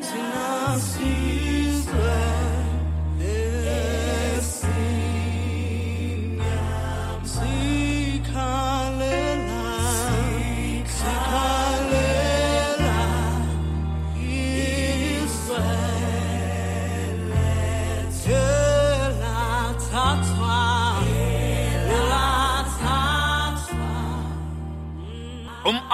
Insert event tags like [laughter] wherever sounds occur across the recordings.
nasci.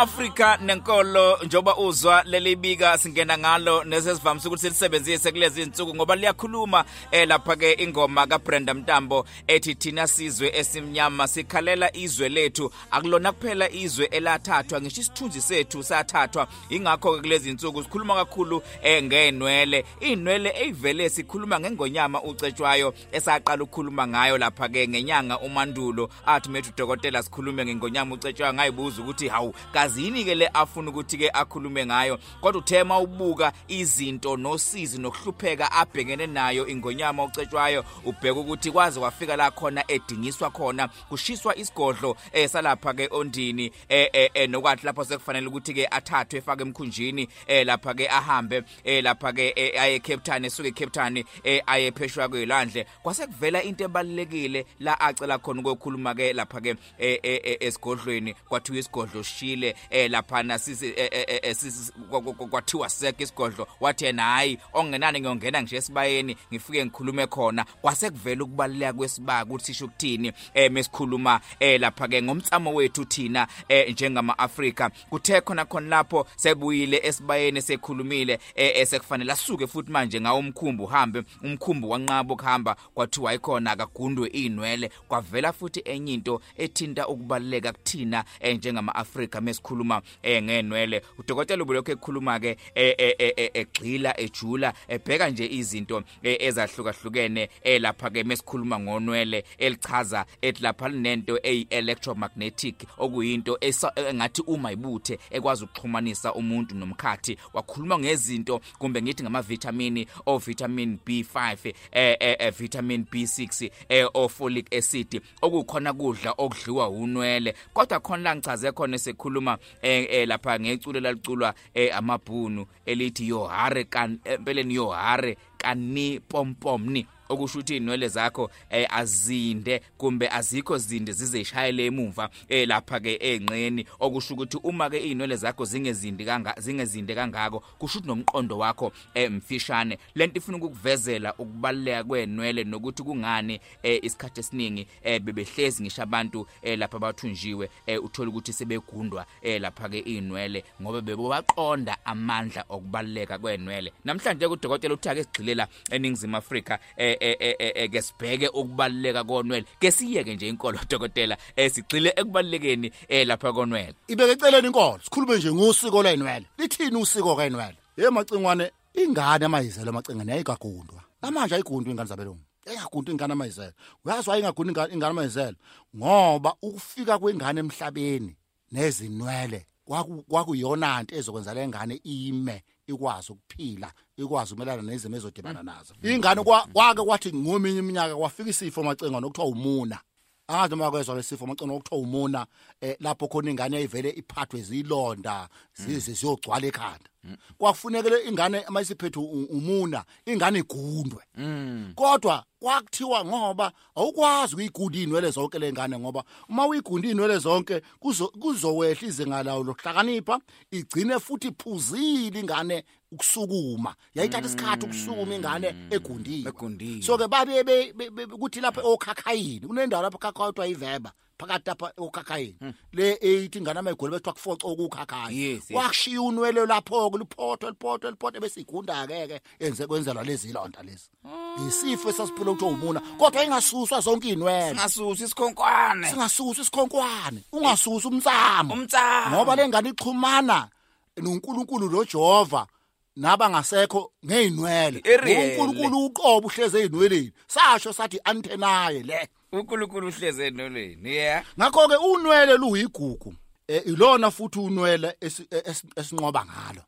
umAfrika nenkolo njoba uzwa lelibika singena ngalo nesesivamise ukuthi silisebenzise kulezi insuku ngoba liyakhuluma eh lapha ke ingoma kaBrenda Mtambo ethi thina sizwe esimnyama sikhalela izwe lethu. Akulona kuphela izwe elathathwa ngisho isithunzi sethu sathathwa. Ingakho ke kulezi insuku sikhuluma kakhulu eh ngenwele inwele eyivele sikhuluma ngengonyama ucetshwayo esaqala ukukhuluma ngayo lapha ke ngenyanga umandulo. Athi methu dokotela sikhulume ngengonyama ucetshwayo ngayibuza ukuthi hawu kazini ke le afuna ukuthi ke akhulume ngayo. Kodwa uthema ubuka izinto nosizi nokuhlupheka abhekene nayo ingonyama ucetshwayo ubheka ukuthi kwaze wafika la khona edingiswa khona kushiswa isigodlo esalapha ke ondini eh eh nokwathi lapho sekufanele ukuthi ke athathwe efake emkhunjini eh lapha ke ahambe eh lapha ke aye Cape Town esuke Cape Town eh aye pheshwa kwelandle kwase kuvela into ebalekile la acela khona ukukhuluma ke lapha ke esigodlweni. Kwathiwa isigodlo shile eh lapha nasisi kwathiwa seke isigodlo. Wathi yena hayi ongenani ngiyongena nje esibayeni ngifike ngikhulume khona. Kwase kuvela ukubaleka kwesibaka ukuthi sisho ukuthini eh mesikhuluma eh lapha ke ngomtsamo wethu thina eh njengama Afrika kuthe khona khona lapho sebuyile esibayeni sekhulumile eh esekufanele asuke futhi manje ngawo umkhumbu uhambe umkhumbu wanqaba ukuhamba kwathiwa ayikhona akagundwe inwele kwavela futhi enye into ethinta ukubaleka kuthina eh njengama Afrika mesikhuluma eh ngenwele. Udokotela ubulokho ekhuluma ke egxila ejula ebheka nje izinto ezahlukahlukene elapha ke mesikhuluma ngonwele elichaza ethi lapha linento electromagnetic okuyinto engathi uma ibuthe ekwazi ukuxhumanisa umuntu nomkhathi. Wakhuluma ngezinto kumbe ngithi ngama vitamini o vitamin B5 eh eh vitamin B6 eh o folic acid. Okukhona kudla okudliwa unwele. Kodwa khona la ngichaze khona sekhuluma eh lapha ngeculo laliculwa amabhunu elithi yohare kan empeleni yohare kani pompomni okusho ukuthi inwele zakho eh, azinde kumbe azikho zinde zizeshayele emuva eh lapha ke enqeni okusho ukuthi uma ke inwele zakho zingezindi kanga zingezinde kangako kusho ukuthi nomqondo wakho emfishane lento ifuna ukukuvezela ukubaleka kwenwele nokuthi kungani eh, isikhathi esiningi eh, bebehlezi ngisho abantu eh, lapha bathunjiwe eh, uthola ukuthi sebegundwa eh, lapha ke inwele ngoba bebobaqonda amandla okubaleka kwenwele namhlanje kudokotela uthi ake sigxilela eningizimu Afrika eh, ke sibheke ukubaluleka konwele. Ke siyeke nje inkolo [laughs] dokotela esigcile ekubalekeni lapha konwele. Ibeke eceleni inkolo sikhulume nje ngosiko lwenwele. Lithini usiko kwenwele? Hey macingwane ingane amayizelo amacingane ayigagundwa namanje ayigundwa ingane zabelungu. Engagundwa ingane amayizelo. Uyazi why ingagundwa ingane amayizelo? Ngoba ukufika kwengane emhlabeni nezinwele kwakuyona into ezokwenza lengane ime ikwazi ukuphila. Ikwazi umelana nezimo ezodibana nazo. Ingane kwake kwathi ngominye iminyaka kwafika isifo macingo nokuthiwa umuna. Angazi uma kwezwa lesifo macingo nokuthiwa umuna lapho khona ingane ayivele iphathwe zilonda zize siyogcwala ekhanda. Kwakufunekele ingane mayisiphethe umuna ingane igundwe. Kodwa kwakuthiwa ngoba awukwazi ukuyigunda inwele zonke lengane ngoba uma uyigunda inwele zonke kuzowehla izinga lawo lokuhlakanipha igcine futhi iphuzile ingane ukusukuma. Yayithatha isikhathi ukusukuma ingane egundiwe. So ke babe kuthi lapha okhakhayini kunendawo lapha kakhawa ayiveba phakathi lapha okhakhayini le 8 ingane amayigoli bethu akufoca okukhakhaya wakushiya unwele lapho kuliphotho liphotho liphotho bese igunda ke ke enze kwenzelwa lezi londa lezi. Isifo esasiphila ukuthi umuna kodwa ingasuswa zonke inwele singasusa isikhonkwane. Singasusa isikhonkwane. Ungasusa umtsamo. Umtsamo. Ngoba lengane ixhumana noNkulunkulu noJehova. Naba ngasekho ngeinwele uNkulunkulu uqobo uhleze einweleni sasho sathi antenaye le. uNkulunkulu uhleze enolweni yeah. Ngakho ke unwele luyigugu ilona futhi unwele esinqoba ngalo.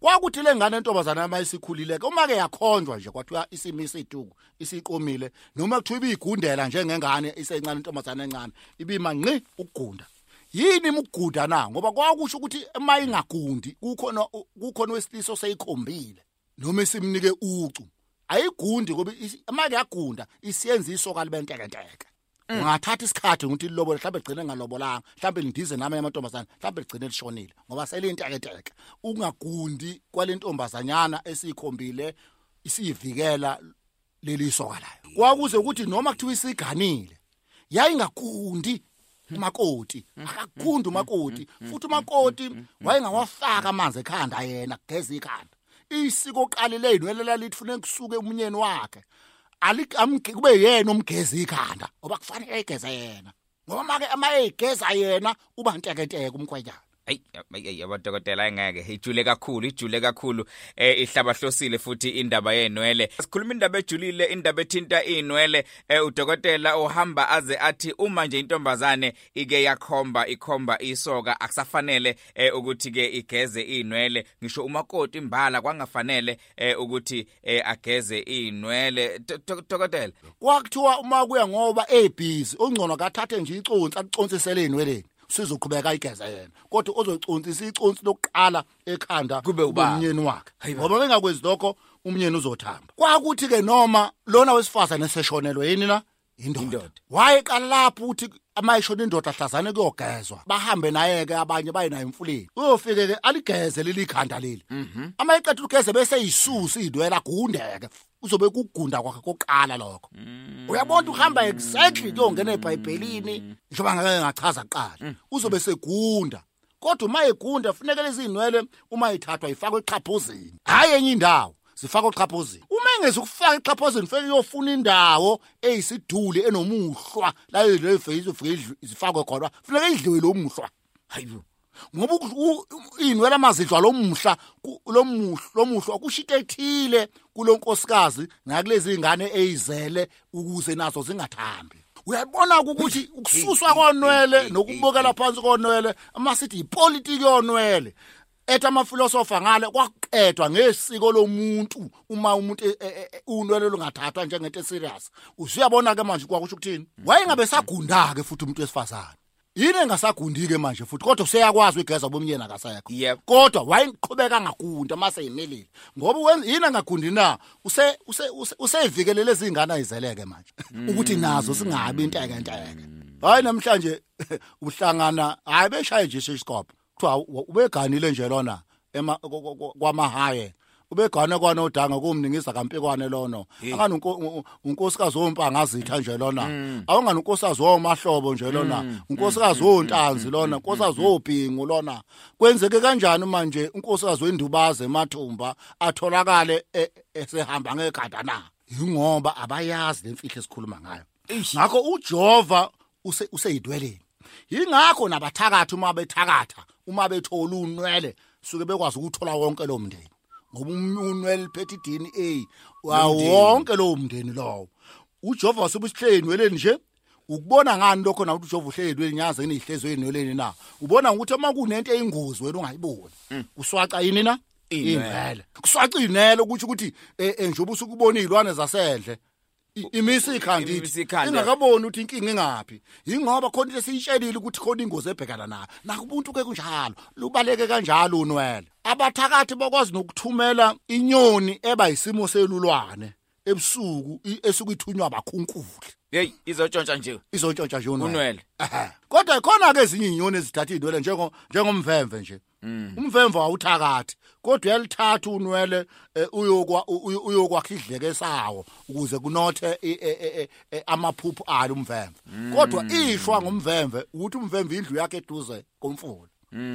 Kwakuthi lengane entombazana mayisikhulile ke uma ke yakhonjwa nje kwathiwa isimo isituku isiqomile noma kuthiwa ibigundela njengengane isencane intombazana encane ibima ngqi ukugunda. Yini imugunda na? Ngoba kwakusho ukuthi uma ingagundi kukhona kukhona wesiliso seyikhombile noma simnike ucu. Ayigundi ngoba uma kuyagunda isiyenza isoka libe ntekenteke. Ungathatha isikhathi ukuthi lilobola mhlawumbe ligcine ngalobolanga mhlawumbe lindize nami amantombazana mhlawumbe ligcine lishonile ngoba selintekenteke ungagundi kwalentombazanyana esiyikhombile isiyivikela leli soka layo. Kwakuze ukuthi noma kuthiwa isiganile yayingagundi umakoti. Akagundi umakoti futhi umakoti wayengawafaka amanzi ekhanda yena kugeza ikhanda. Isiko qalile inwelela lithi funeka kusuke umnyeni wakhe. Alik- amge- kube yena umgeza ikhanda ngoba kufanele egeze yena. Ngoba make ama egeza yena uba ntekenteke umkhwenyana. Ayi abadokotela engeke ijule kakhulu ijule kakhulu. Eh ihlabahlosile futhi indaba yenwele. Sikhuluma indaba ejulile indaba ethinta inwele. Eh udokotela uhamba aze athi uma nje intombazane ike yakhomba ikhomba isoka akusafanele eh ukuthi ke igeze inwele. Ngisho umakoti imbala kwangafanele eh ukuthi eh ageze inwele. Do- do- dokotela. Kwakuthiwa uma kuya ngoba ebhizi ongcono kathathe nje iconsi acontsisele inweleni. Sizoqhubeka ayigeze yena. Kodwa ozocontisa iconsi lokuqala ekhanda Kube ubaba. umnyeni wakhe. Hayi ba. ngoba bengakwenzi lokho umnyeni uzothamba. Kwakuthi ke noma lona wesifazane seshonelwe yini na? Indoda. Indoda. wayeqala lapho uthi amayishona indoda hlazane kuyogezwa. Bahambe naye ke abanye baye naye emfuleni. Uyofike ke aligeze leli khanda leli. Ama iqeda ugeze bese yisusa idwela gundeke uzobe kugunda kwakhe kokuqala lokho. Uyabona uhamba exactly kuyongena eBhayibhelini njengoba ngeke ngachaza kuqala uzobe segunda. Kodwa uma egunda funeka lezi inwele uma ithathwa ifakwe eqhaphozini hayi enye indawo zifakwe eqhaphozini uma engeze ukufaka eqhaphozini feke yofuna indawo eyisiduli enomuhlwa la lefeke izofike zifakwe khona funeka idliwe lo muhlwa. Hayibo ngoba inwele amazidlwa lomuhla lomuhla lomuhlwa kushito ethile kulonkosikazi ngakulezi ingane eyizele ukuze nazo zingathambi. Uyabona ukuthi ukususwa konwele nokubukela phansi konwele amasithi ipolitiki yonwele. Ethi amafilosofa ngale kwaqedwa ngesiko lomuntu uma umuntu e- e- e- unwele lungathathwa njengento serious. Usuyabona ke manje kwakusho ukuthini? Wayengabe sagunda ke futhi umuntu wesifazane. Yini engasagundi ke manje futhi? Kodwa useyakwazi igeza bomnyeni akasekho Yep. kodwa wayeqhubeka ngagundi mase yimelile. Ngoba wenza yini angagundi na? Use use- use- useyivikelele izingane ayizeleke manje. [laughs] Ukuthi nazo singabi inteke inteke hayi namhlanje [laughs] uhlangana hayi beshaye nje isikopho kuthiwa u- ubeganile nje lona ema ko- ko- ko- kwamahaye. Ubegane kwanodanga kumningisa kampikwane lono. Angani unko- un- unkosikazi wompanga azitha nje lona. Awungani unkosikazi womahlobo nje lona. Unkosikazi wontanzi lona. Unkosikazi wobhingu lona. Kwenzeke kanjani manje unkosikazi wendubaze emathumba atholakale e- esehamba ngegada na? Ingoba abayazi lemfihlo esikhuluma ngayo. Ngakho uJehova use useyidweleni. Yingakho nabathakathi uma bethakatha uma bethola unwele suke bekwazi ukuthola wonke lo mndeni ngoba um- unwele liphethe idini A wonke lo mndeni lowo. uJehova usubusihleni weleni nje? Ukubona ngani lokho na ukuthi uJehova uhleli weleni nyaze inihlezwe enweleni na? Ubona ukuthi uma kunento eyingozi wena ungayiboni. Uswaca yini na? Inwele. Kuswaca inwele ukuthi ukuthi eh, eh, njengoba usukubona izilwane zasendle. Imisa ikhanda. ingakaboni ukuthi inkinga ingaphi. Ingoba khona into esiyitshelile ukuthi khona ingozi ebhekana nayo. Nakubuntu ke kunjalo lubaleke kanjalo unwele. Abathakathi bakwazi nokuthumela inyoni eba isimo selulwane ebusuku i- esuke ithunywa abakhunkuli hey izotshontsha nje. Izotshontsha nje unwele. Unwele. Ehhe. kodwa khona ke ezinye inyoni ezithatha indwele njengo njengomvemve nje. Umvemve awuthakathi kodwa uyalithatha unwele eh, uyokwa uy- uyokwakha idleke sawo ukuze kunothe i- e- e- e- amaphuphu alo umvemve. Kodwa ishwa ngomvemve ukuthi umvemve indlu yakhe eduze komfula.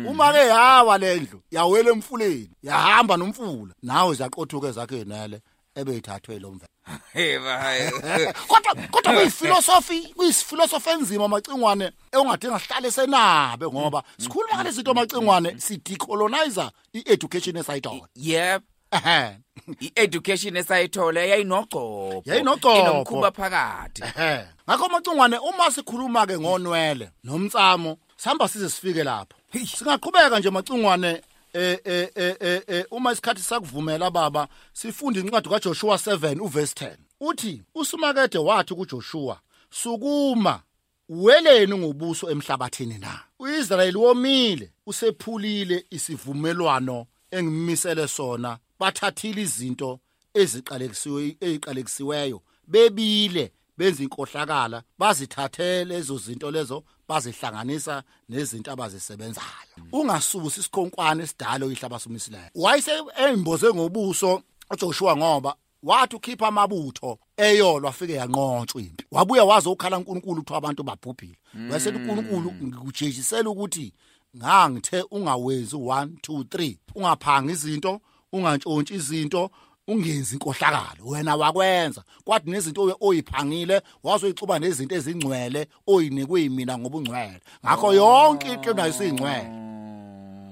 Uma ke yawa lendlu yawela emfuleni yahamba nomfula nawe ziyaqothuka zakhe nele ebeyithathwe lo mvemve hey bayi [laughs] kodwa kodwa [laughs] kuyifilosofi kuyifilosofi enzima macingwane engadinga sihlale senabe ngoba sikhuluma ngale zinto macingwane si decolonizer i-education esayithola. Yep. Ehe. [laughs] I-education esayithola yayinogcobo Yayinogcobho. inomkhuba phakathi. Ehe. Ngakho macingwane uma sikhuluma ke ngonwele nomtsamo sihamba size sifike lapho. Singaqhubeka nje macingwane eh eh eh eh, eh uma isikhathi sakuvumela baba sifunda incwadi kaJoshua 7 uverse 10 uthi usumakade wathi kuJoshua sukuma weleni ngobuso emhlabathini na? uIsrayeli womile usephulile isivumelwano engimisele sona bathathile izinto eziqalekisiwe eziqalekisiweyo bebile benza inkohlakala bazithathele lezo zinto lezo bazihlanganisa nezinto abazisebenzayo. Ungasusi isikhonkwane esidala oyihlaba somisileyo wayese emboze ngobuso uJoshua ngoba wathi ukhipha amabutho eyolwa afike yanqontshwa impi. Wabuya waze ukhala uNkulunkulu ukuthi abantu babhubhile. Wayesethi uNkulunkulu ngikujejisela ukuthi ngangithe ungawenzi 1 2 3 ungaphanga izinto ungantshontshi izinto ungenzi inkohlakalo wena wakwenza. Kwathi nezinto oyiphangile wazoyixuba nezinto ezingcwele oyinikwe yimina ngoba ungcwele ngakho yonke into nayisingcwele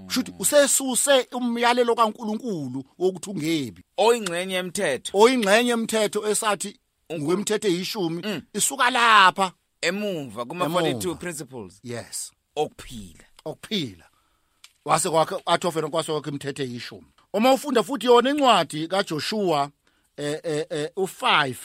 shuthi usesuse umyalelo kaNkuluNkulu wokuthi ungebi. Oyingcenye yemithetho oyingcenye yemithetho esathi ngokwemithetho eyishumi isuka lapha. Emumva kuma Emuva. 42 principles. Yes. Okuphila. Okuphila. Wase kwakhe athofena kwase kwakhe imithetho eyishumi. Uma ufunda futhi yona incwadi kaJoshua eh eh eh, u5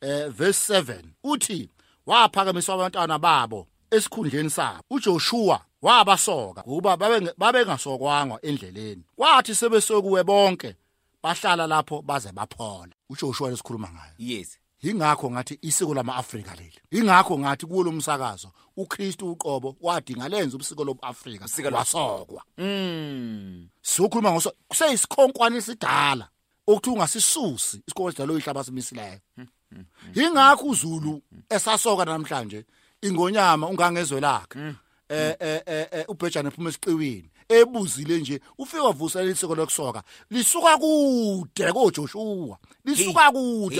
eh verse 7 uthi waphakamiswa abantwana babo esikhundleni sabo. uJoshua wabasoka kuba babe babengasokwangwa endleleni. Kwathi sebesokuwe bonke bahlala lapho baze baphola uJoshua lesikhuluma ngayo. Yes. Ingakho ngathi isiko lama-Afrika leli. Ingakho ngathi kulo msakazo uKristu uqobo wadinga lenza ubusiko lobuAfrika lo- wasokwa. Mm Sizokhuluma ngoso kuseyisikhonkwane esidala okuthi ungasisusi isikole sidalo ihlaba simisileyo. Ingakho uZulu esasoka namhlanje ingonyama ungangezwe lakhe. Eh eh eh eh, ubhejane ephuma esiqiwini ebuzile nje ufika wavusela isiko lokusoka lisuka kude koJoshua lisuka kude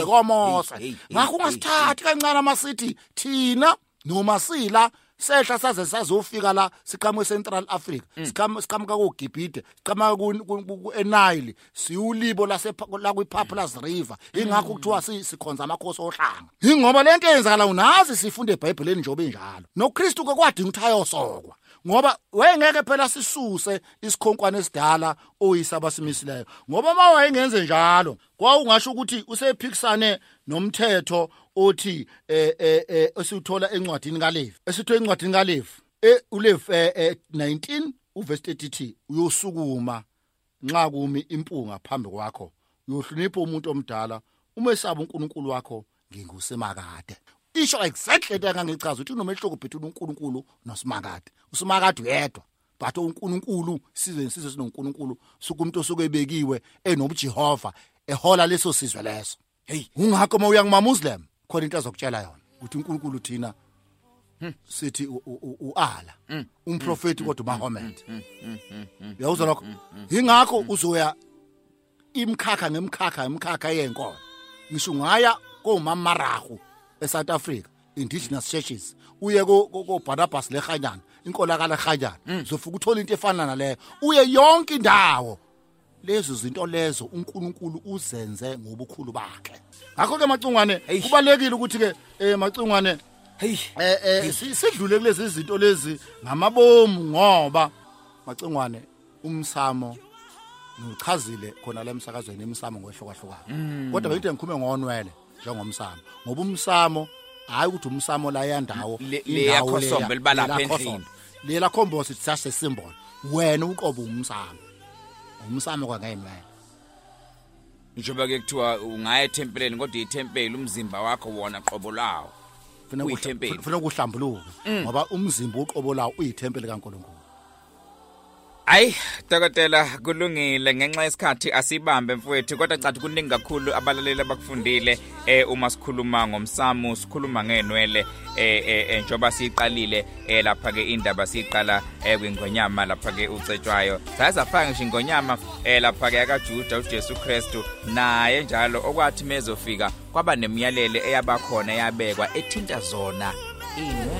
hey, ngakho ungasithathi kancane amasithi thina noma sila sehla saze sazofika la siqhamuke Central Africa siqhamuka siqhamuka kuGibhide siqhamuka ku- ku- ku- ku- eNile siulibo lase la kwiPaplas River. Ingakho kuthiwa si- sikhonza amakhosi ohlanga. Ingoba lento eyenzakala unazi sifunde eBhayibhelini njobe njalo. noKristu ke kwadinga ukuthi ayosokwa ngoba wayengeke phela sisuse isikhonkwane esidala oyisaba simisileyo ngoba uma wayengenze njalo kwawungasho ukuthi usephikisane nomthetho othi eh eh eh esithola encwadini kaLevi esithola encwadini kaLevi eh uLevi eh, eh, 19 uverse 30 uyosukuma nxa kumi impunga phambi kwakho uyohlonipha umuntu omdala uma esaba uNkulunkulu wakho ngingusemakade. Isho exactly into engangichaza ukuthi unomehluko between uNkulunkulu noSimakade uSimakade uyedwa but uNkulunkulu sizwe sizwe sinoNkulunkulu sukumuntu osokubekiwe enobujehova ehola leso sizwe leso. Hey ungakho uma uya kuma Muslim khona into azokutshela yona. Ukuthi uNkulunkulu thina sithi u- u- u- uAlla umprofeti kodwa uMuhammad uyawuzwa lokho? Ingakho uzoya imkhakha ngemkhakha emkhakha yenkolo. Ngisho ngaya komamarahu eSouth Africa indigenous churches uye ko ko- ko Barnabas lehanyana inkolakala lehanyana uzofuka uthola into efana naleyo. Uye yonke indawo lezo zinto lezo uNkulunkulu uzenze ngobukhulu bakhe. Ngakho ke macungwane kubalekile ukuthi ke eh macungwane hey eh eh si- sidlule kulezi zinto lezi ngamabomu ngoba macingwane umsamo ngichazile khona la emsakazweni emsamo ngohlokahlukana kodwa bengithi ngikhulume ngonwele njengomsamo ngoba umsamo hayi ukuthi umsamo la yandawo Le- leya. khosombe liba lapha endlini. lela khombosi symbol wena uqobo umsamo. Umsamo kwangenwele njengoba ke kuthiwa ungaya ethempeleni kodwa ithempeli umzimba wakho wona qobo lawo. Funa Uyithempeli. kuhla- funa kuhlambuluka ngoba umzimba uqobo lawo uyithempeli kaNkulunkulu. Ayi dokotela kulungile ngenxa yesikhathi asibambe mfowethu kodwa cathi kuningi kakhulu abalaleli abakufundile eh uma sikhuluma ngomsamo sikhuluma ngenwele eh eh eh, njoba siqalile eh lapha ke indaba siqala eh kwingonyama lapha ke ucetshwayo sayazafaka ngisho ingonyama eh lapha ke akaJuda uJesu Kristu naye njalo okwathi mezofika kwaba nemiyalele eyabakhona eyabekwa ethinta zona inwele We